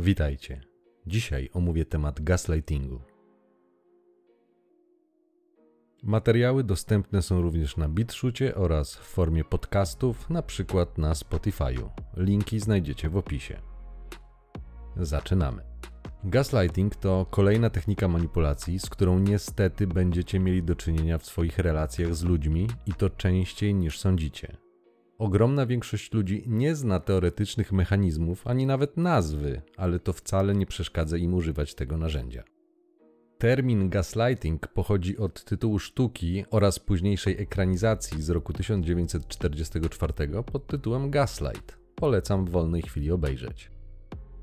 Witajcie. Dzisiaj omówię temat gaslightingu. Materiały dostępne są również na BitShucie oraz w formie podcastów, na przykład na Spotify'u. Linki znajdziecie w opisie. Zaczynamy. Gaslighting to kolejna technika manipulacji, z którą niestety będziecie mieli do czynienia w swoich relacjach z ludźmi i to częściej niż sądzicie. Ogromna większość ludzi nie zna teoretycznych mechanizmów ani nawet nazwy, ale to wcale nie przeszkadza im używać tego narzędzia. Termin gaslighting pochodzi od tytułu sztuki oraz późniejszej ekranizacji z roku 1944 pod tytułem Gaslight. Polecam w wolnej chwili obejrzeć.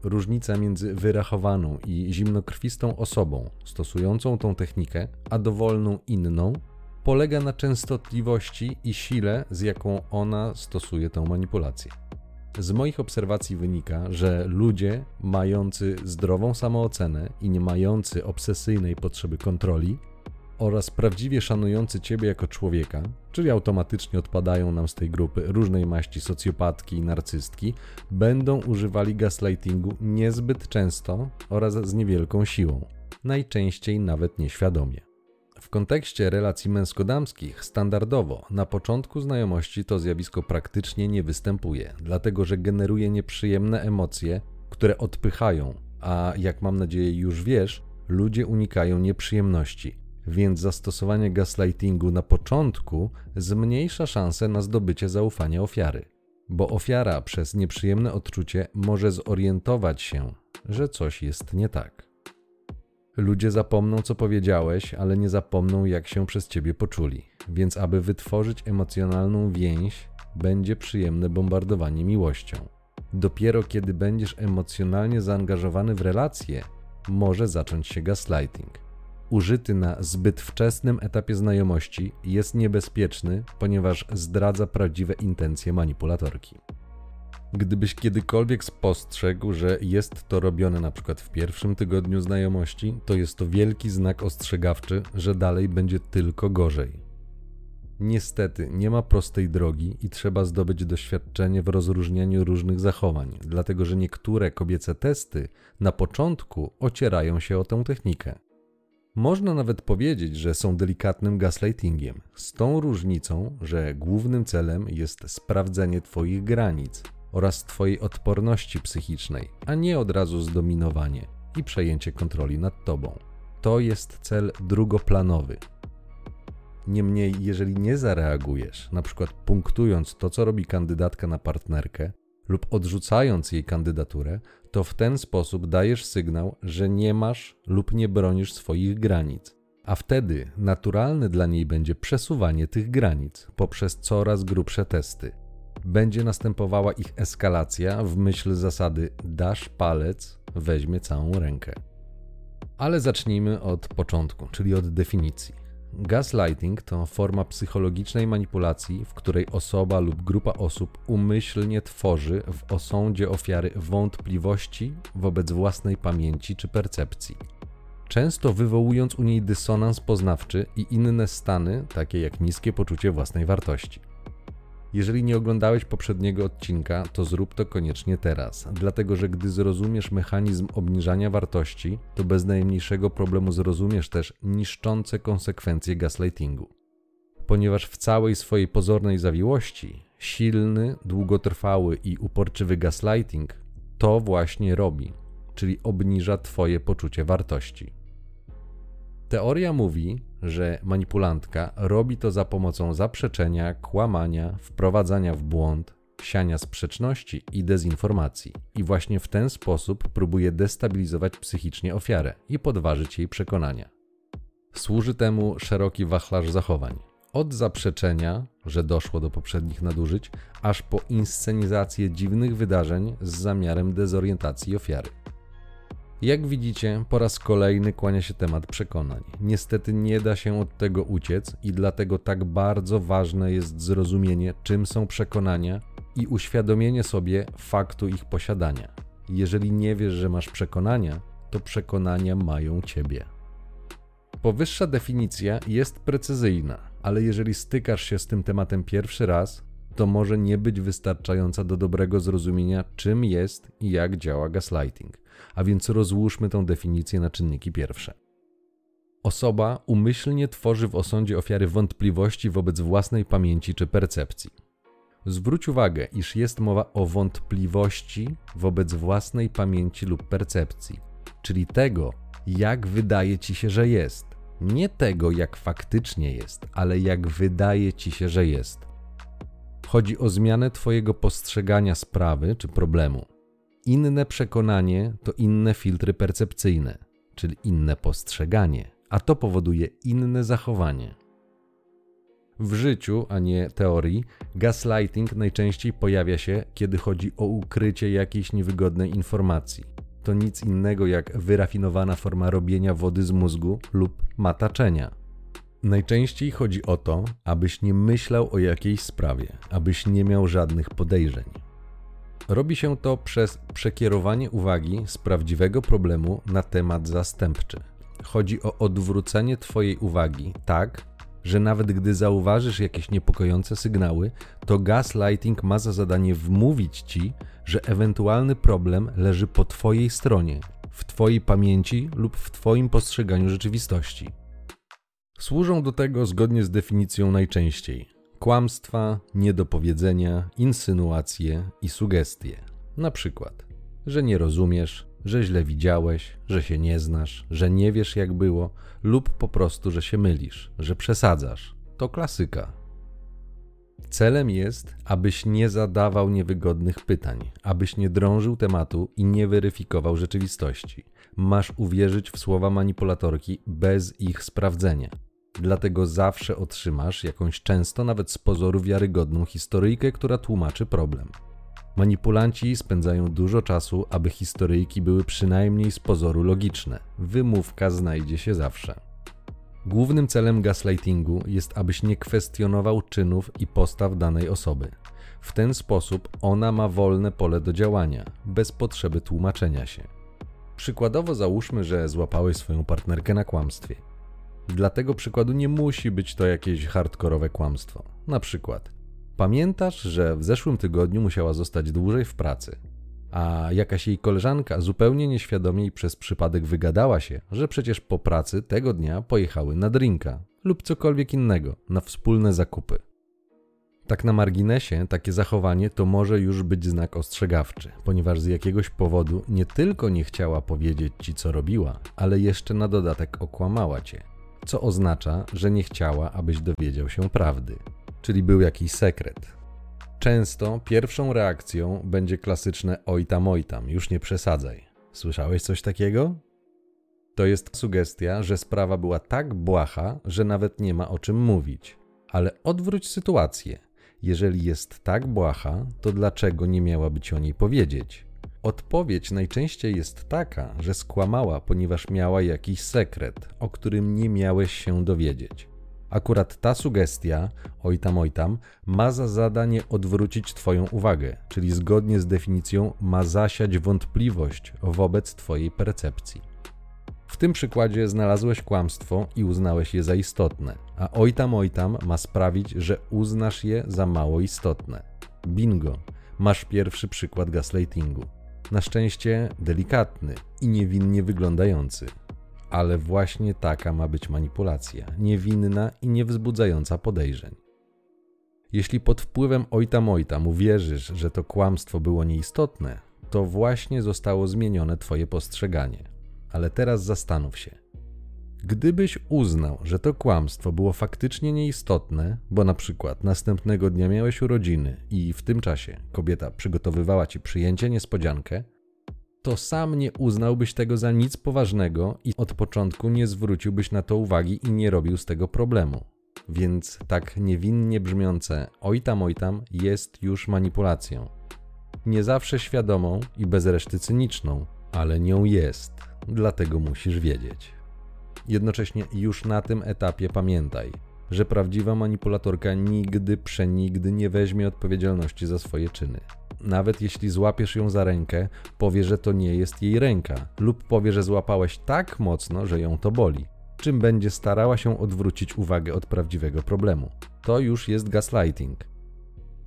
Różnica między wyrachowaną i zimnokrwistą osobą stosującą tą technikę, a dowolną inną polega na częstotliwości i sile, z jaką ona stosuje tę manipulację. Z moich obserwacji wynika, że ludzie mający zdrową samoocenę i nie mający obsesyjnej potrzeby kontroli oraz prawdziwie szanujący Ciebie jako człowieka, czyli automatycznie odpadają nam z tej grupy różnej maści socjopatki i narcystki, będą używali gaslightingu niezbyt często oraz z niewielką siłą, najczęściej nawet nieświadomie. W kontekście relacji męsko-damskich standardowo na początku znajomości to zjawisko praktycznie nie występuje, dlatego że generuje nieprzyjemne emocje, które odpychają, a jak mam nadzieję już wiesz, ludzie unikają nieprzyjemności, więc zastosowanie gaslightingu na początku zmniejsza szanse na zdobycie zaufania ofiary, bo ofiara przez nieprzyjemne odczucie może zorientować się, że coś jest nie tak. Ludzie zapomną, co powiedziałeś, ale nie zapomną, jak się przez ciebie poczuli. Więc, aby wytworzyć emocjonalną więź, będzie przyjemne bombardowanie miłością. Dopiero kiedy będziesz emocjonalnie zaangażowany w relacje, może zacząć się gaslighting. Użyty na zbyt wczesnym etapie znajomości jest niebezpieczny, ponieważ zdradza prawdziwe intencje manipulatorki. Gdybyś kiedykolwiek spostrzegł, że jest to robione na przykład w pierwszym tygodniu znajomości, to jest to wielki znak ostrzegawczy, że dalej będzie tylko gorzej. Niestety, nie ma prostej drogi i trzeba zdobyć doświadczenie w rozróżnianiu różnych zachowań, dlatego że niektóre kobiece testy na początku ocierają się o tę technikę. Można nawet powiedzieć, że są delikatnym gaslightingiem, z tą różnicą, że głównym celem jest sprawdzenie Twoich granic, oraz Twojej odporności psychicznej, a nie od razu zdominowanie i przejęcie kontroli nad Tobą. To jest cel drugoplanowy. Niemniej, jeżeli nie zareagujesz, na przykład punktując to, co robi kandydatka na partnerkę, lub odrzucając jej kandydaturę, to w ten sposób dajesz sygnał, że nie masz lub nie bronisz swoich granic. A wtedy naturalne dla niej będzie przesuwanie tych granic poprzez coraz grubsze testy będzie następowała ich eskalacja w myśl zasady dasz palec, weźmie całą rękę. Ale zacznijmy od początku, czyli od definicji. Gaslighting to forma psychologicznej manipulacji, w której osoba lub grupa osób umyślnie tworzy w osądzie ofiary wątpliwości wobec własnej pamięci czy percepcji. Często wywołując u niej dysonans poznawczy i inne stany, takie jak niskie poczucie własnej wartości. Jeżeli nie oglądałeś poprzedniego odcinka, to zrób to koniecznie teraz, dlatego że gdy zrozumiesz mechanizm obniżania wartości, to bez najmniejszego problemu zrozumiesz też niszczące konsekwencje gaslightingu. Ponieważ w całej swojej pozornej zawiłości, silny, długotrwały i uporczywy gaslighting to właśnie robi, czyli obniża Twoje poczucie wartości. Teoria mówi, że manipulantka robi to za pomocą zaprzeczenia, kłamania, wprowadzania w błąd, siania sprzeczności i dezinformacji. I właśnie w ten sposób próbuje destabilizować psychicznie ofiarę i podważyć jej przekonania. Służy temu szeroki wachlarz zachowań. Od zaprzeczenia, że doszło do poprzednich nadużyć, aż po inscenizację dziwnych wydarzeń z zamiarem dezorientacji ofiary. Jak widzicie, po raz kolejny kłania się temat przekonań. Niestety nie da się od tego uciec i dlatego tak bardzo ważne jest zrozumienie, czym są przekonania i uświadomienie sobie faktu ich posiadania. Jeżeli nie wiesz, że masz przekonania, to przekonania mają ciebie. Powyższa definicja jest precyzyjna, ale jeżeli stykasz się z tym tematem pierwszy raz, to może nie być wystarczająca do dobrego zrozumienia, czym jest i jak działa gaslighting. A więc rozłóżmy tę definicję na czynniki pierwsze. Osoba umyślnie tworzy w osądzie ofiary wątpliwości wobec własnej pamięci czy percepcji. Zwróć uwagę, iż jest mowa o wątpliwości wobec własnej pamięci lub percepcji, czyli tego, jak wydaje ci się, że jest. Nie tego, jak faktycznie jest, ale jak wydaje ci się, że jest. Chodzi o zmianę Twojego postrzegania sprawy czy problemu. Inne przekonanie to inne filtry percepcyjne, czyli inne postrzeganie, a to powoduje inne zachowanie. W życiu, a nie teorii, gaslighting najczęściej pojawia się, kiedy chodzi o ukrycie jakiejś niewygodnej informacji. To nic innego jak wyrafinowana forma robienia wody z mózgu lub mataczenia. Najczęściej chodzi o to, abyś nie myślał o jakiejś sprawie, abyś nie miał żadnych podejrzeń. Robi się to przez przekierowanie uwagi z prawdziwego problemu na temat zastępczy. Chodzi o odwrócenie Twojej uwagi tak, że nawet gdy zauważysz jakieś niepokojące sygnały, to gaslighting ma za zadanie wmówić ci, że ewentualny problem leży po Twojej stronie, w Twojej pamięci lub w Twoim postrzeganiu rzeczywistości. Służą do tego zgodnie z definicją najczęściej kłamstwa, niedopowiedzenia, insynuacje i sugestie. Na przykład, że nie rozumiesz, że źle widziałeś, że się nie znasz, że nie wiesz jak było, lub po prostu, że się mylisz, że przesadzasz. To klasyka. Celem jest, abyś nie zadawał niewygodnych pytań, abyś nie drążył tematu i nie weryfikował rzeczywistości. Masz uwierzyć w słowa manipulatorki bez ich sprawdzenia. Dlatego zawsze otrzymasz jakąś często nawet z pozoru wiarygodną historyjkę, która tłumaczy problem. Manipulanci spędzają dużo czasu, aby historyjki były przynajmniej z pozoru logiczne. Wymówka znajdzie się zawsze. Głównym celem gaslightingu jest, abyś nie kwestionował czynów i postaw danej osoby. W ten sposób ona ma wolne pole do działania, bez potrzeby tłumaczenia się. Przykładowo załóżmy, że złapałeś swoją partnerkę na kłamstwie. Dla tego przykładu nie musi być to jakieś hardkorowe kłamstwo. Na przykład, pamiętasz, że w zeszłym tygodniu musiała zostać dłużej w pracy, a jakaś jej koleżanka zupełnie nieświadomie i przez przypadek wygadała się, że przecież po pracy tego dnia pojechały na drinka lub cokolwiek innego, na wspólne zakupy. Tak na marginesie, takie zachowanie to może już być znak ostrzegawczy, ponieważ z jakiegoś powodu nie tylko nie chciała powiedzieć ci, co robiła, ale jeszcze na dodatek okłamała cię co oznacza, że nie chciała, abyś dowiedział się prawdy, czyli był jakiś sekret. Często pierwszą reakcją będzie klasyczne oj tam, oj tam, już nie przesadzaj. Słyszałeś coś takiego? To jest sugestia, że sprawa była tak błaha, że nawet nie ma o czym mówić. Ale odwróć sytuację. Jeżeli jest tak błaha, to dlaczego nie miałaby ci o niej powiedzieć? Odpowiedź najczęściej jest taka, że skłamała, ponieważ miała jakiś sekret, o którym nie miałeś się dowiedzieć. Akurat ta sugestia, oj tam, oj tam, ma za zadanie odwrócić Twoją uwagę, czyli zgodnie z definicją ma zasiać wątpliwość wobec Twojej percepcji. W tym przykładzie znalazłeś kłamstwo i uznałeś je za istotne, a oj tam, oj tam ma sprawić, że uznasz je za mało istotne. Bingo, masz pierwszy przykład gaslightingu. Na szczęście delikatny i niewinnie wyglądający. Ale właśnie taka ma być manipulacja, niewinna i niewzbudzająca podejrzeń. Jeśli pod wpływem ojta mojta uwierzysz, że to kłamstwo było nieistotne, to właśnie zostało zmienione Twoje postrzeganie. Ale teraz zastanów się, Gdybyś uznał, że to kłamstwo było faktycznie nieistotne, bo na przykład następnego dnia miałeś urodziny i w tym czasie kobieta przygotowywała ci przyjęcie niespodziankę, to sam nie uznałbyś tego za nic poważnego i od początku nie zwróciłbyś na to uwagi i nie robił z tego problemu. Więc tak niewinnie brzmiące oj tam, oj tam jest już manipulacją. Nie zawsze świadomą i bez reszty cyniczną, ale nią jest, dlatego musisz wiedzieć. Jednocześnie już na tym etapie pamiętaj, że prawdziwa manipulatorka nigdy, przenigdy nie weźmie odpowiedzialności za swoje czyny. Nawet jeśli złapiesz ją za rękę, powie, że to nie jest jej ręka, lub powie, że złapałeś tak mocno, że ją to boli, czym będzie starała się odwrócić uwagę od prawdziwego problemu. To już jest gaslighting.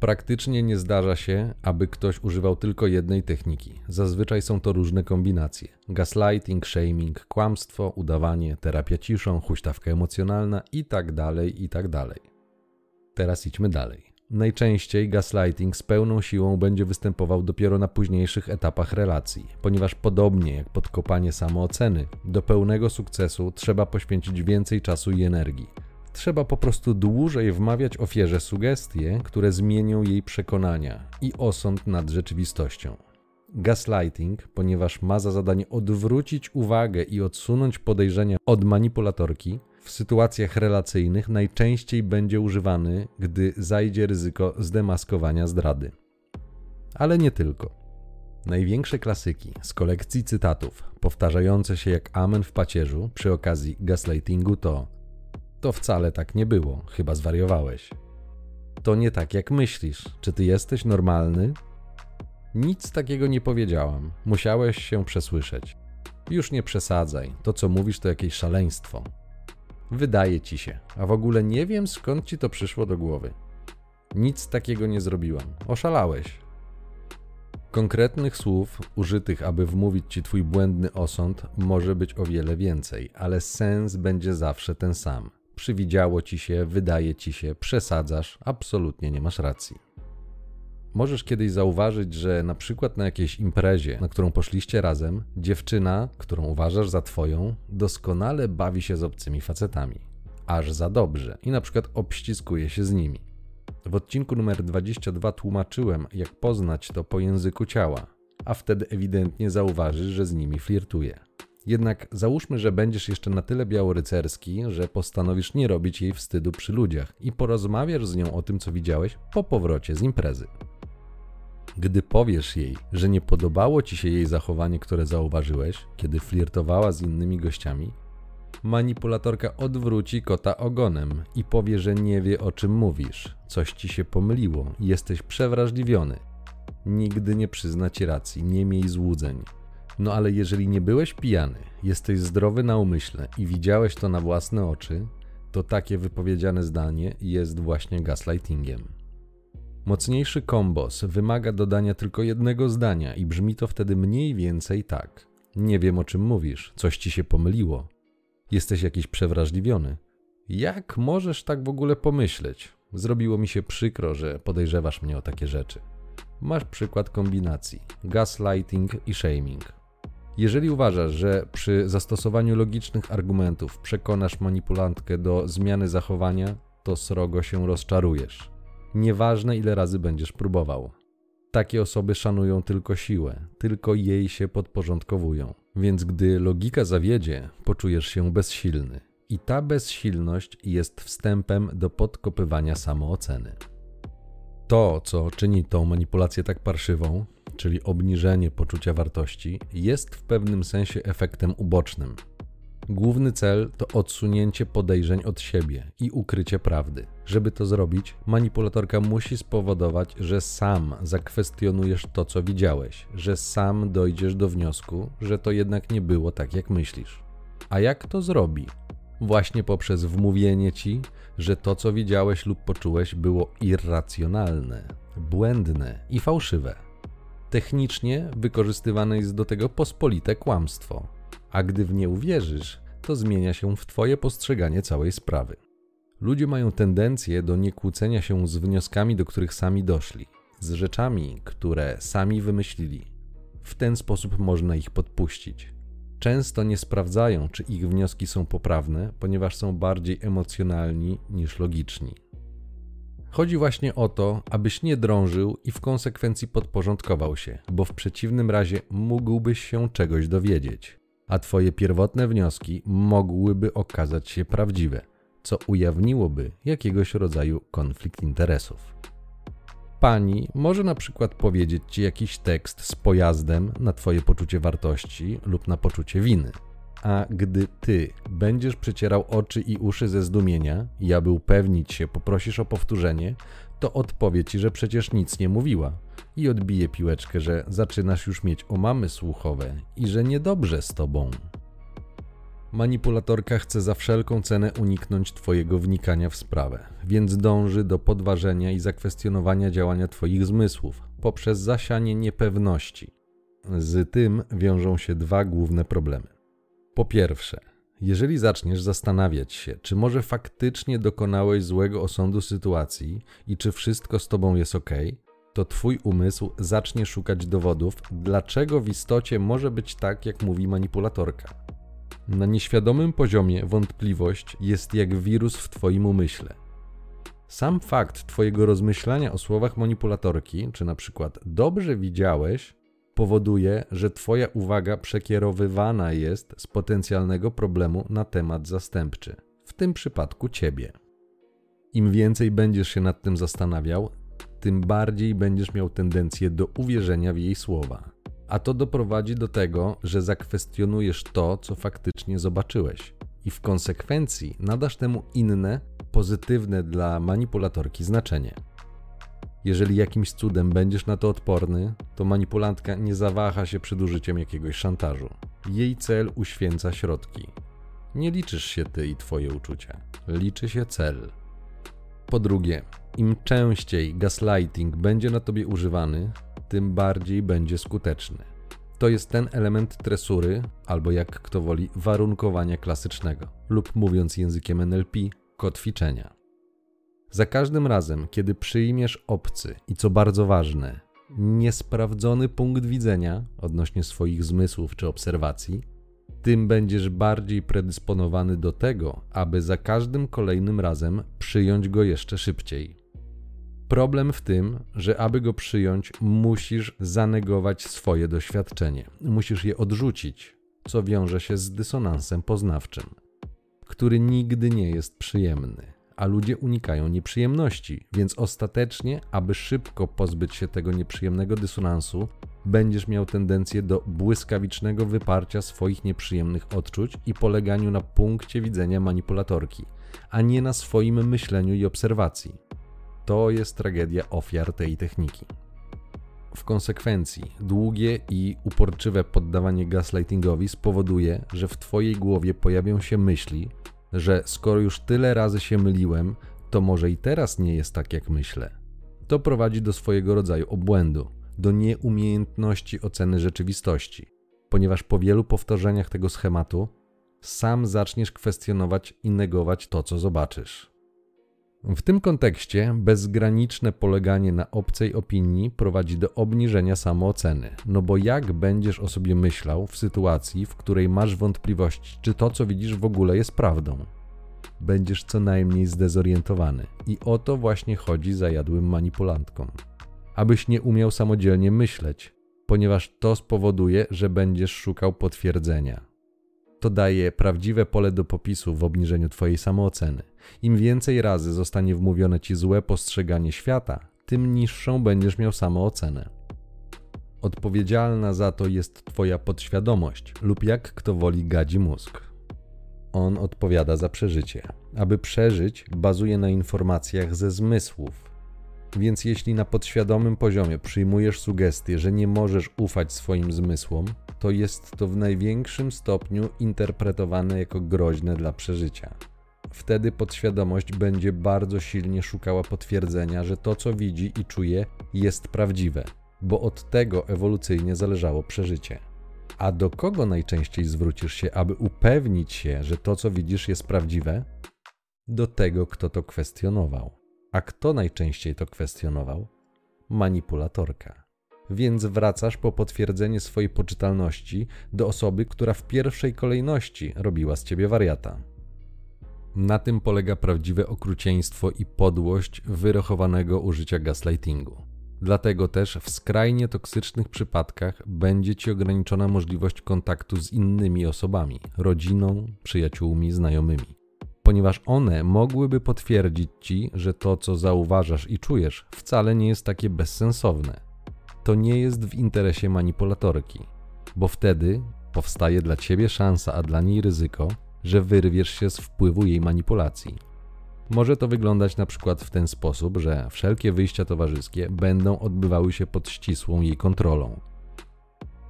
Praktycznie nie zdarza się, aby ktoś używał tylko jednej techniki. Zazwyczaj są to różne kombinacje: gaslighting, shaming, kłamstwo, udawanie, terapia ciszą, huśtawka emocjonalna itd. Tak itd. Tak Teraz idźmy dalej. Najczęściej gaslighting z pełną siłą będzie występował dopiero na późniejszych etapach relacji, ponieważ podobnie jak podkopanie samooceny, do pełnego sukcesu trzeba poświęcić więcej czasu i energii. Trzeba po prostu dłużej wmawiać ofierze sugestie, które zmienią jej przekonania i osąd nad rzeczywistością. Gaslighting, ponieważ ma za zadanie odwrócić uwagę i odsunąć podejrzenia od manipulatorki, w sytuacjach relacyjnych najczęściej będzie używany, gdy zajdzie ryzyko zdemaskowania zdrady. Ale nie tylko. Największe klasyki z kolekcji cytatów, powtarzające się jak amen w pacierzu przy okazji gaslightingu to to wcale tak nie było, chyba zwariowałeś. To nie tak jak myślisz. Czy ty jesteś normalny? Nic takiego nie powiedziałam. Musiałeś się przesłyszeć. Już nie przesadzaj. To co mówisz to jakieś szaleństwo. Wydaje ci się, a w ogóle nie wiem skąd ci to przyszło do głowy. Nic takiego nie zrobiłam. Oszalałeś. Konkretnych słów użytych, aby wmówić ci twój błędny osąd, może być o wiele więcej, ale sens będzie zawsze ten sam. Przywidziało ci się, wydaje ci się, przesadzasz, absolutnie nie masz racji. Możesz kiedyś zauważyć, że na przykład na jakiejś imprezie, na którą poszliście razem, dziewczyna, którą uważasz za twoją, doskonale bawi się z obcymi facetami. Aż za dobrze i na przykład obściskuje się z nimi. W odcinku numer 22 tłumaczyłem, jak poznać to po języku ciała, a wtedy ewidentnie zauważysz, że z nimi flirtuje. Jednak załóżmy, że będziesz jeszcze na tyle białorycerski, że postanowisz nie robić jej wstydu przy ludziach i porozmawiasz z nią o tym, co widziałeś po powrocie z imprezy. Gdy powiesz jej, że nie podobało ci się jej zachowanie, które zauważyłeś, kiedy flirtowała z innymi gościami, manipulatorka odwróci kota ogonem i powie, że nie wie o czym mówisz, coś ci się pomyliło, jesteś przewrażliwiony. Nigdy nie przyzna ci racji, nie miej złudzeń. No ale jeżeli nie byłeś pijany, jesteś zdrowy na umyśle i widziałeś to na własne oczy, to takie wypowiedziane zdanie jest właśnie gaslightingiem. Mocniejszy kombos wymaga dodania tylko jednego zdania i brzmi to wtedy mniej więcej tak. Nie wiem o czym mówisz, coś ci się pomyliło. Jesteś jakiś przewrażliwiony. Jak możesz tak w ogóle pomyśleć? Zrobiło mi się przykro, że podejrzewasz mnie o takie rzeczy. Masz przykład kombinacji: gaslighting i shaming. Jeżeli uważasz, że przy zastosowaniu logicznych argumentów przekonasz manipulantkę do zmiany zachowania, to srogo się rozczarujesz. Nieważne ile razy będziesz próbował. Takie osoby szanują tylko siłę, tylko jej się podporządkowują. Więc gdy logika zawiedzie, poczujesz się bezsilny. I ta bezsilność jest wstępem do podkopywania samooceny. To, co czyni tą manipulację tak parszywą, czyli obniżenie poczucia wartości, jest w pewnym sensie efektem ubocznym. Główny cel to odsunięcie podejrzeń od siebie i ukrycie prawdy. Żeby to zrobić, manipulatorka musi spowodować, że sam zakwestionujesz to, co widziałeś, że sam dojdziesz do wniosku, że to jednak nie było tak, jak myślisz. A jak to zrobi? Właśnie poprzez wmówienie ci, że to, co widziałeś lub poczułeś, było irracjonalne, błędne i fałszywe. Technicznie wykorzystywane jest do tego pospolite kłamstwo, a gdy w nie uwierzysz, to zmienia się w Twoje postrzeganie całej sprawy. Ludzie mają tendencję do niekłócenia się z wnioskami, do których sami doszli, z rzeczami, które sami wymyślili. W ten sposób można ich podpuścić. Często nie sprawdzają, czy ich wnioski są poprawne, ponieważ są bardziej emocjonalni niż logiczni. Chodzi właśnie o to, abyś nie drążył i w konsekwencji podporządkował się, bo w przeciwnym razie mógłbyś się czegoś dowiedzieć, a twoje pierwotne wnioski mogłyby okazać się prawdziwe, co ujawniłoby jakiegoś rodzaju konflikt interesów. Pani może na przykład powiedzieć ci jakiś tekst z pojazdem na twoje poczucie wartości lub na poczucie winy – a gdy ty będziesz przecierał oczy i uszy ze zdumienia i aby upewnić się poprosisz o powtórzenie, to odpowie ci, że przecież nic nie mówiła i odbije piłeczkę, że zaczynasz już mieć omamy słuchowe i że niedobrze z tobą. Manipulatorka chce za wszelką cenę uniknąć Twojego wnikania w sprawę, więc dąży do podważenia i zakwestionowania działania Twoich zmysłów poprzez zasianie niepewności. Z tym wiążą się dwa główne problemy. Po pierwsze, jeżeli zaczniesz zastanawiać się, czy może faktycznie dokonałeś złego osądu sytuacji i czy wszystko z tobą jest ok, to twój umysł zacznie szukać dowodów, dlaczego w istocie może być tak, jak mówi manipulatorka. Na nieświadomym poziomie wątpliwość jest jak wirus w twoim umyśle. Sam fakt twojego rozmyślania o słowach manipulatorki, czy na przykład dobrze widziałeś, powoduje, że Twoja uwaga przekierowywana jest z potencjalnego problemu na temat zastępczy, w tym przypadku Ciebie. Im więcej będziesz się nad tym zastanawiał, tym bardziej będziesz miał tendencję do uwierzenia w jej słowa. A to doprowadzi do tego, że zakwestionujesz to, co faktycznie zobaczyłeś, i w konsekwencji nadasz temu inne, pozytywne dla manipulatorki znaczenie. Jeżeli jakimś cudem będziesz na to odporny, to manipulantka nie zawaha się przed użyciem jakiegoś szantażu. Jej cel uświęca środki. Nie liczysz się ty i twoje uczucia, liczy się cel. Po drugie, im częściej gaslighting będzie na tobie używany, tym bardziej będzie skuteczny. To jest ten element tresury, albo jak kto woli, warunkowania klasycznego, lub mówiąc językiem NLP, kotwiczenia. Za każdym razem, kiedy przyjmiesz obcy i co bardzo ważne, niesprawdzony punkt widzenia odnośnie swoich zmysłów czy obserwacji, tym będziesz bardziej predysponowany do tego, aby za każdym kolejnym razem przyjąć go jeszcze szybciej. Problem w tym, że aby go przyjąć, musisz zanegować swoje doświadczenie, musisz je odrzucić, co wiąże się z dysonansem poznawczym, który nigdy nie jest przyjemny a ludzie unikają nieprzyjemności, więc ostatecznie, aby szybko pozbyć się tego nieprzyjemnego dysonansu, będziesz miał tendencję do błyskawicznego wyparcia swoich nieprzyjemnych odczuć i poleganiu na punkcie widzenia manipulatorki, a nie na swoim myśleniu i obserwacji. To jest tragedia ofiar tej techniki. W konsekwencji, długie i uporczywe poddawanie gaslightingowi spowoduje, że w Twojej głowie pojawią się myśli, że skoro już tyle razy się myliłem, to może i teraz nie jest tak, jak myślę. To prowadzi do swojego rodzaju obłędu, do nieumiejętności oceny rzeczywistości, ponieważ po wielu powtórzeniach tego schematu sam zaczniesz kwestionować i negować to, co zobaczysz. W tym kontekście bezgraniczne poleganie na obcej opinii prowadzi do obniżenia samooceny. No bo jak będziesz o sobie myślał w sytuacji, w której masz wątpliwości, czy to, co widzisz, w ogóle jest prawdą? Będziesz co najmniej zdezorientowany. I o to właśnie chodzi zajadłym manipulantkom. Abyś nie umiał samodzielnie myśleć, ponieważ to spowoduje, że będziesz szukał potwierdzenia. To daje prawdziwe pole do popisu w obniżeniu Twojej samooceny. Im więcej razy zostanie wmówione Ci złe postrzeganie świata, tym niższą będziesz miał samoocenę. Odpowiedzialna za to jest Twoja podświadomość lub jak kto woli gadzi mózg. On odpowiada za przeżycie. Aby przeżyć, bazuje na informacjach ze zmysłów. Więc jeśli na podświadomym poziomie przyjmujesz sugestię, że nie możesz ufać swoim zmysłom, to jest to w największym stopniu interpretowane jako groźne dla przeżycia. Wtedy podświadomość będzie bardzo silnie szukała potwierdzenia, że to, co widzi i czuje, jest prawdziwe, bo od tego ewolucyjnie zależało przeżycie. A do kogo najczęściej zwrócisz się, aby upewnić się, że to, co widzisz, jest prawdziwe? Do tego, kto to kwestionował. A kto najczęściej to kwestionował? Manipulatorka. Więc wracasz po potwierdzenie swojej poczytalności do osoby, która w pierwszej kolejności robiła z ciebie wariata. Na tym polega prawdziwe okrucieństwo i podłość wyrochowanego użycia gaslightingu. Dlatego też w skrajnie toksycznych przypadkach będzie ci ograniczona możliwość kontaktu z innymi osobami, rodziną, przyjaciółmi, znajomymi, ponieważ one mogłyby potwierdzić ci, że to, co zauważasz i czujesz, wcale nie jest takie bezsensowne. To nie jest w interesie manipulatorki, bo wtedy powstaje dla ciebie szansa, a dla niej ryzyko, że wyrwiesz się z wpływu jej manipulacji. Może to wyglądać na przykład w ten sposób, że wszelkie wyjścia towarzyskie będą odbywały się pod ścisłą jej kontrolą.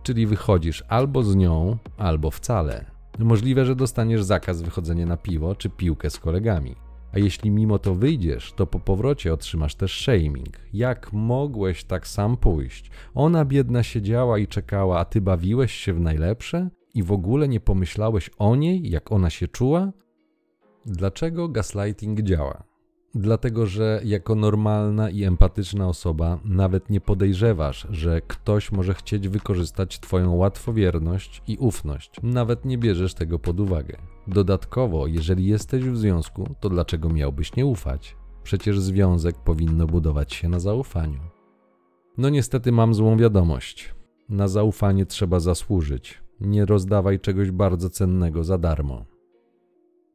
Czyli wychodzisz albo z nią, albo wcale. Możliwe, że dostaniesz zakaz wychodzenia na piwo czy piłkę z kolegami. A jeśli mimo to wyjdziesz, to po powrocie otrzymasz też shaming. Jak mogłeś tak sam pójść? Ona biedna siedziała i czekała, a ty bawiłeś się w najlepsze? I w ogóle nie pomyślałeś o niej, jak ona się czuła? Dlaczego gaslighting działa? Dlatego, że jako normalna i empatyczna osoba nawet nie podejrzewasz, że ktoś może chcieć wykorzystać Twoją łatwowierność i ufność. Nawet nie bierzesz tego pod uwagę. Dodatkowo, jeżeli jesteś w związku, to dlaczego miałbyś nie ufać? Przecież związek powinno budować się na zaufaniu. No niestety mam złą wiadomość. Na zaufanie trzeba zasłużyć. Nie rozdawaj czegoś bardzo cennego za darmo.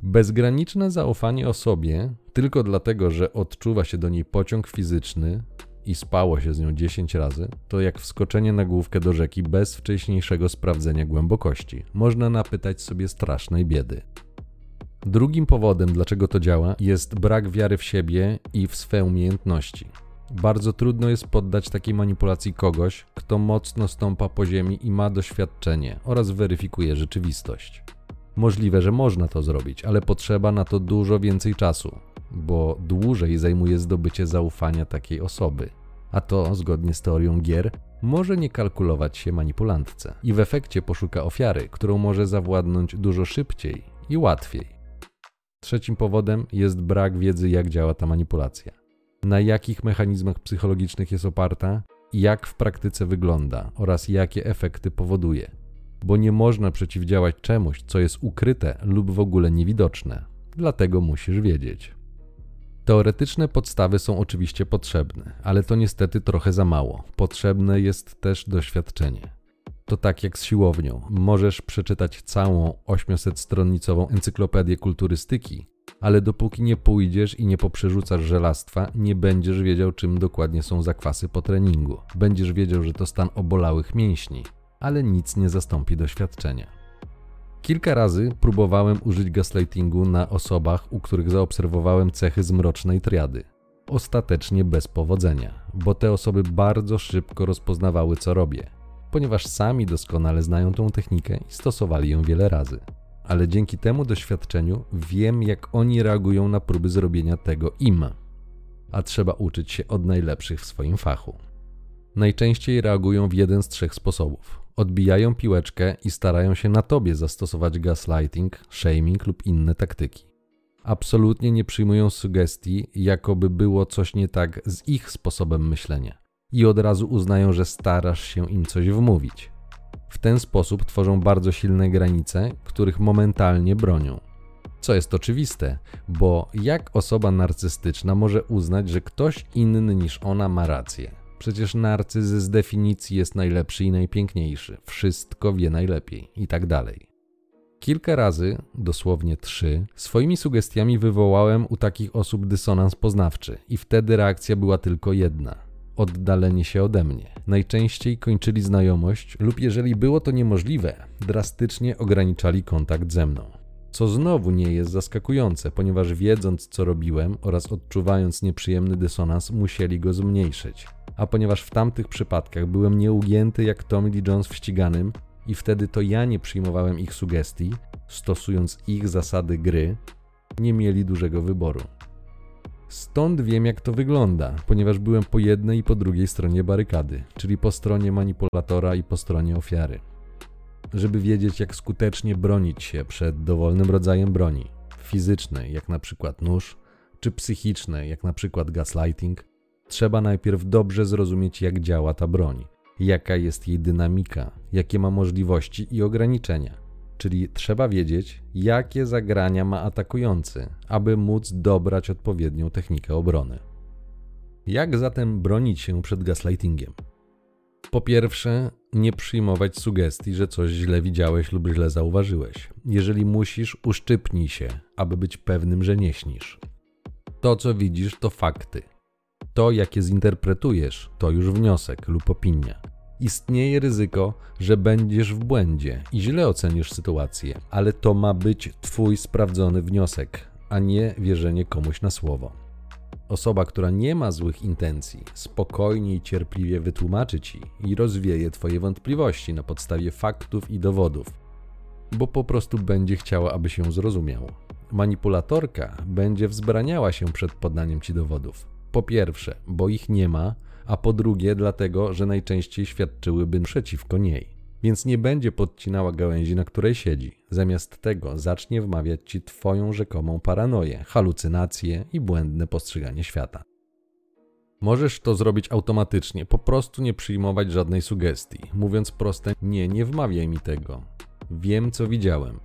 Bezgraniczne zaufanie osobie tylko dlatego, że odczuwa się do niej pociąg fizyczny i spało się z nią 10 razy, to jak wskoczenie na główkę do rzeki bez wcześniejszego sprawdzenia głębokości. Można napytać sobie strasznej biedy. Drugim powodem, dlaczego to działa, jest brak wiary w siebie i w swe umiejętności. Bardzo trudno jest poddać takiej manipulacji kogoś, kto mocno stąpa po ziemi i ma doświadczenie oraz weryfikuje rzeczywistość. Możliwe, że można to zrobić, ale potrzeba na to dużo więcej czasu, bo dłużej zajmuje zdobycie zaufania takiej osoby. A to, zgodnie z teorią gier, może nie kalkulować się manipulantce i w efekcie poszuka ofiary, którą może zawładnąć dużo szybciej i łatwiej. Trzecim powodem jest brak wiedzy, jak działa ta manipulacja. Na jakich mechanizmach psychologicznych jest oparta, jak w praktyce wygląda oraz jakie efekty powoduje bo nie można przeciwdziałać czemuś, co jest ukryte lub w ogóle niewidoczne. Dlatego musisz wiedzieć. Teoretyczne podstawy są oczywiście potrzebne, ale to niestety trochę za mało. Potrzebne jest też doświadczenie. To tak jak z siłownią. Możesz przeczytać całą 800-stronicową encyklopedię kulturystyki, ale dopóki nie pójdziesz i nie poprzerzucasz żelastwa, nie będziesz wiedział, czym dokładnie są zakwasy po treningu. Będziesz wiedział, że to stan obolałych mięśni, ale nic nie zastąpi doświadczenia. Kilka razy próbowałem użyć gaslightingu na osobach, u których zaobserwowałem cechy zmrocznej triady. Ostatecznie bez powodzenia, bo te osoby bardzo szybko rozpoznawały, co robię, ponieważ sami doskonale znają tą technikę i stosowali ją wiele razy. Ale dzięki temu doświadczeniu wiem, jak oni reagują na próby zrobienia tego im. A trzeba uczyć się od najlepszych w swoim fachu. Najczęściej reagują w jeden z trzech sposobów odbijają piłeczkę i starają się na tobie zastosować gaslighting, shaming lub inne taktyki. Absolutnie nie przyjmują sugestii, jakoby było coś nie tak z ich sposobem myślenia i od razu uznają, że starasz się im coś wmówić. W ten sposób tworzą bardzo silne granice, których momentalnie bronią. Co jest oczywiste, bo jak osoba narcystyczna może uznać, że ktoś inny niż ona ma rację? Przecież narcyz z definicji jest najlepszy i najpiękniejszy, wszystko wie najlepiej i tak dalej. Kilka razy, dosłownie trzy, swoimi sugestiami wywołałem u takich osób dysonans poznawczy, i wtedy reakcja była tylko jedna: oddalenie się ode mnie. Najczęściej kończyli znajomość, lub jeżeli było to niemożliwe, drastycznie ograniczali kontakt ze mną. Co znowu nie jest zaskakujące, ponieważ wiedząc co robiłem oraz odczuwając nieprzyjemny dysonans, musieli go zmniejszyć a ponieważ w tamtych przypadkach byłem nieugięty jak Tommy Lee Jones w ściganym i wtedy to ja nie przyjmowałem ich sugestii, stosując ich zasady gry, nie mieli dużego wyboru. Stąd wiem, jak to wygląda, ponieważ byłem po jednej i po drugiej stronie barykady, czyli po stronie manipulatora i po stronie ofiary. Żeby wiedzieć, jak skutecznie bronić się przed dowolnym rodzajem broni fizycznej, jak na przykład nóż, czy psychicznej, jak na przykład gaslighting, Trzeba najpierw dobrze zrozumieć, jak działa ta broń, jaka jest jej dynamika, jakie ma możliwości i ograniczenia. Czyli trzeba wiedzieć, jakie zagrania ma atakujący, aby móc dobrać odpowiednią technikę obrony. Jak zatem bronić się przed gaslightingiem? Po pierwsze, nie przyjmować sugestii, że coś źle widziałeś lub źle zauważyłeś. Jeżeli musisz, uszczypnij się, aby być pewnym, że nie śnisz. To, co widzisz, to fakty. To, jakie zinterpretujesz, to już wniosek lub opinia. Istnieje ryzyko, że będziesz w błędzie i źle ocenisz sytuację, ale to ma być Twój sprawdzony wniosek, a nie wierzenie komuś na słowo. Osoba, która nie ma złych intencji, spokojnie i cierpliwie wytłumaczy Ci i rozwieje Twoje wątpliwości na podstawie faktów i dowodów. bo po prostu będzie chciała, aby się zrozumiał. Manipulatorka będzie wzbraniała się przed podaniem ci dowodów. Po pierwsze, bo ich nie ma, a po drugie, dlatego, że najczęściej świadczyłyby przeciwko niej. Więc nie będzie podcinała gałęzi, na której siedzi. Zamiast tego zacznie wmawiać ci twoją rzekomą paranoję, halucynacje i błędne postrzeganie świata. Możesz to zrobić automatycznie, po prostu nie przyjmować żadnej sugestii. Mówiąc proste, nie, nie wmawiaj mi tego. Wiem, co widziałem.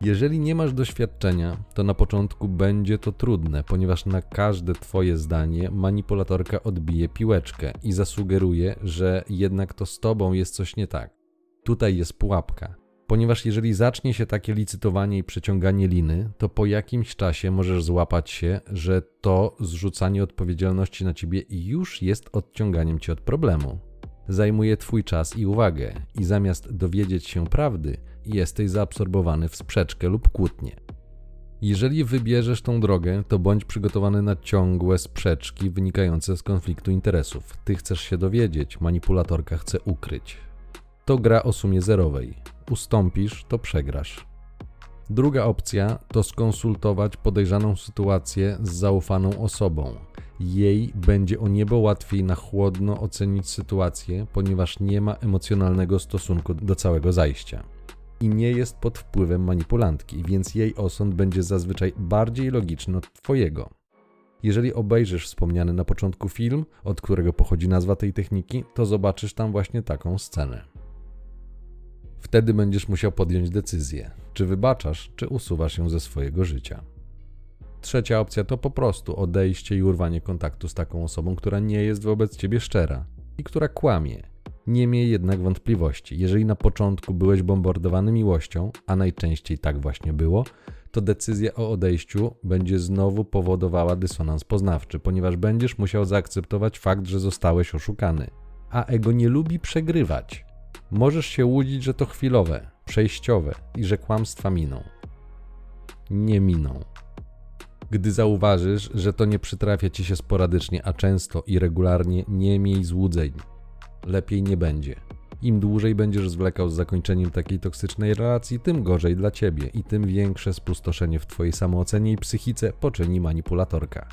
Jeżeli nie masz doświadczenia, to na początku będzie to trudne, ponieważ na każde Twoje zdanie manipulatorka odbije piłeczkę i zasugeruje, że jednak to z Tobą jest coś nie tak. Tutaj jest pułapka. Ponieważ jeżeli zacznie się takie licytowanie i przeciąganie liny, to po jakimś czasie możesz złapać się, że to zrzucanie odpowiedzialności na ciebie już jest odciąganiem cię od problemu. Zajmuje twój czas i uwagę, i zamiast dowiedzieć się prawdy, jesteś zaabsorbowany w sprzeczkę lub kłótnię. Jeżeli wybierzesz tą drogę, to bądź przygotowany na ciągłe sprzeczki wynikające z konfliktu interesów. Ty chcesz się dowiedzieć, manipulatorka chce ukryć. To gra o sumie zerowej. Ustąpisz, to przegrasz. Druga opcja to skonsultować podejrzaną sytuację z zaufaną osobą. Jej będzie o niebo łatwiej na chłodno ocenić sytuację, ponieważ nie ma emocjonalnego stosunku do całego zajścia i nie jest pod wpływem manipulantki, więc jej osąd będzie zazwyczaj bardziej logiczny od Twojego. Jeżeli obejrzysz wspomniany na początku film, od którego pochodzi nazwa tej techniki, to zobaczysz tam właśnie taką scenę. Wtedy będziesz musiał podjąć decyzję, czy wybaczasz, czy usuwasz ją ze swojego życia. Trzecia opcja to po prostu odejście i urwanie kontaktu z taką osobą, która nie jest wobec ciebie szczera i która kłamie, nie miej jednak wątpliwości. Jeżeli na początku byłeś bombardowany miłością, a najczęściej tak właśnie było, to decyzja o odejściu będzie znowu powodowała dysonans poznawczy, ponieważ będziesz musiał zaakceptować fakt, że zostałeś oszukany. A ego nie lubi przegrywać. Możesz się łudzić, że to chwilowe, przejściowe i że kłamstwa miną. Nie miną. Gdy zauważysz, że to nie przytrafia ci się sporadycznie, a często i regularnie, nie miej złudzeń lepiej nie będzie. Im dłużej będziesz zwlekał z zakończeniem takiej toksycznej relacji, tym gorzej dla ciebie i tym większe spustoszenie w twojej samoocenie i psychice poczyni manipulatorka.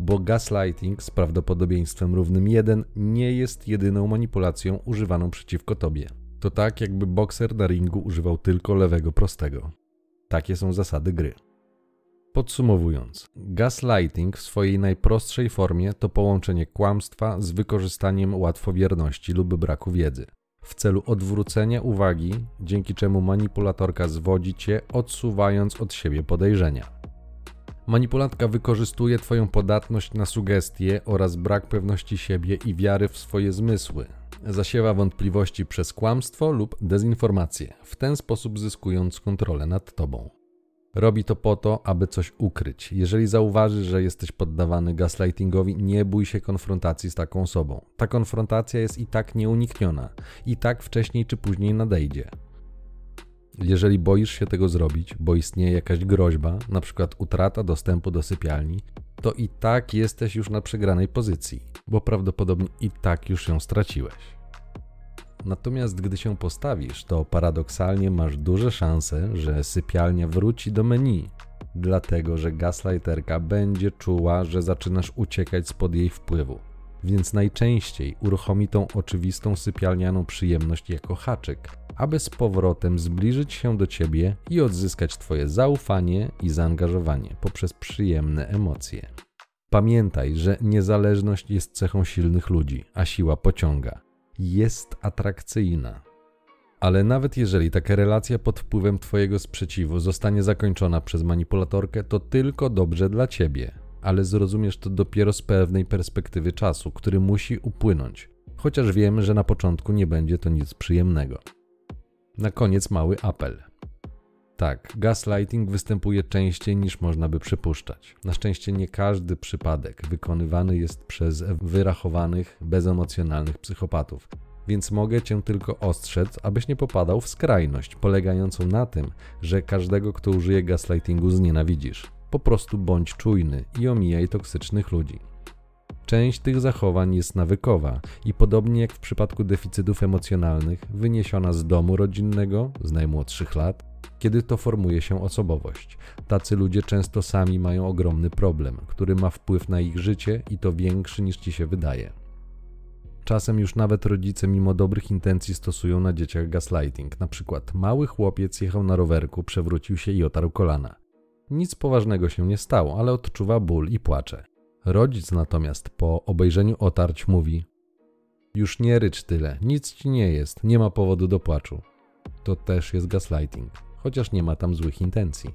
Bo gaslighting z prawdopodobieństwem równym 1 nie jest jedyną manipulacją używaną przeciwko tobie. To tak, jakby bokser na ringu używał tylko lewego prostego. Takie są zasady gry. Podsumowując, gaslighting w swojej najprostszej formie to połączenie kłamstwa z wykorzystaniem łatwowierności lub braku wiedzy w celu odwrócenia uwagi, dzięki czemu manipulatorka zwodzi cię, odsuwając od siebie podejrzenia. Manipulantka wykorzystuje Twoją podatność na sugestie oraz brak pewności siebie i wiary w swoje zmysły. Zasiewa wątpliwości przez kłamstwo lub dezinformację, w ten sposób zyskując kontrolę nad Tobą. Robi to po to, aby coś ukryć. Jeżeli zauważysz, że jesteś poddawany gaslightingowi, nie bój się konfrontacji z taką osobą. Ta konfrontacja jest i tak nieunikniona, i tak wcześniej czy później nadejdzie. Jeżeli boisz się tego zrobić, bo istnieje jakaś groźba, na przykład utrata dostępu do sypialni, to i tak jesteś już na przegranej pozycji, bo prawdopodobnie i tak już ją straciłeś. Natomiast gdy się postawisz, to paradoksalnie masz duże szanse, że sypialnia wróci do menu, dlatego że gaslighterka będzie czuła, że zaczynasz uciekać spod jej wpływu. Więc najczęściej uruchomi tą oczywistą sypialnianą przyjemność jako haczyk, aby z powrotem zbliżyć się do ciebie i odzyskać twoje zaufanie i zaangażowanie poprzez przyjemne emocje. Pamiętaj, że niezależność jest cechą silnych ludzi, a siła pociąga jest atrakcyjna. Ale nawet jeżeli taka relacja pod wpływem Twojego sprzeciwu zostanie zakończona przez manipulatorkę, to tylko dobrze dla Ciebie, ale zrozumiesz to dopiero z pewnej perspektywy czasu, który musi upłynąć, chociaż wiem, że na początku nie będzie to nic przyjemnego. Na koniec mały apel. Tak, gaslighting występuje częściej niż można by przypuszczać. Na szczęście nie każdy przypadek wykonywany jest przez wyrachowanych, bezemocjonalnych psychopatów, więc mogę cię tylko ostrzec, abyś nie popadał w skrajność, polegającą na tym, że każdego, kto użyje gaslightingu, znienawidzisz. Po prostu bądź czujny i omijaj toksycznych ludzi. Część tych zachowań jest nawykowa i podobnie jak w przypadku deficytów emocjonalnych, wyniesiona z domu rodzinnego, z najmłodszych lat, kiedy to formuje się osobowość. Tacy ludzie często sami mają ogromny problem, który ma wpływ na ich życie i to większy niż ci się wydaje. Czasem już nawet rodzice mimo dobrych intencji stosują na dzieciach gaslighting. Na przykład mały chłopiec jechał na rowerku, przewrócił się i otarł kolana. Nic poważnego się nie stało, ale odczuwa ból i płacze. Rodzic natomiast po obejrzeniu otarć mówi: Już nie rycz tyle, nic ci nie jest, nie ma powodu do płaczu. To też jest gaslighting, chociaż nie ma tam złych intencji.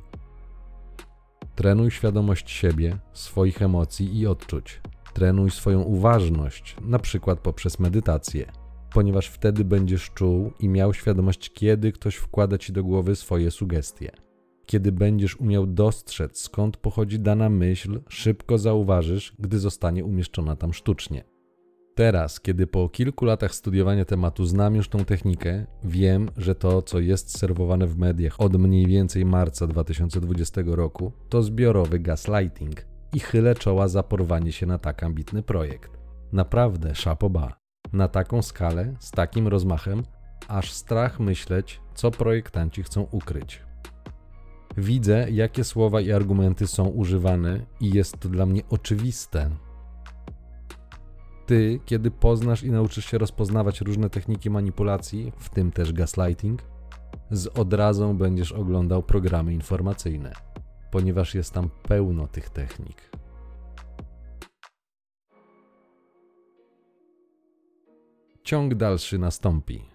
Trenuj świadomość siebie, swoich emocji i odczuć. Trenuj swoją uważność, na przykład poprzez medytację, ponieważ wtedy będziesz czuł i miał świadomość, kiedy ktoś wkłada ci do głowy swoje sugestie. Kiedy będziesz umiał dostrzec, skąd pochodzi dana myśl, szybko zauważysz, gdy zostanie umieszczona tam sztucznie. Teraz, kiedy po kilku latach studiowania tematu znam już tą technikę, wiem, że to, co jest serwowane w mediach od mniej więcej marca 2020 roku, to zbiorowy gaslighting i chylę czoła za porwanie się na tak ambitny projekt. Naprawdę szapoba. Na taką skalę, z takim rozmachem, aż strach myśleć, co projektanci chcą ukryć. Widzę, jakie słowa i argumenty są używane, i jest to dla mnie oczywiste. Ty, kiedy poznasz i nauczysz się rozpoznawać różne techniki manipulacji, w tym też gaslighting, z odrazą będziesz oglądał programy informacyjne, ponieważ jest tam pełno tych technik. Ciąg dalszy nastąpi.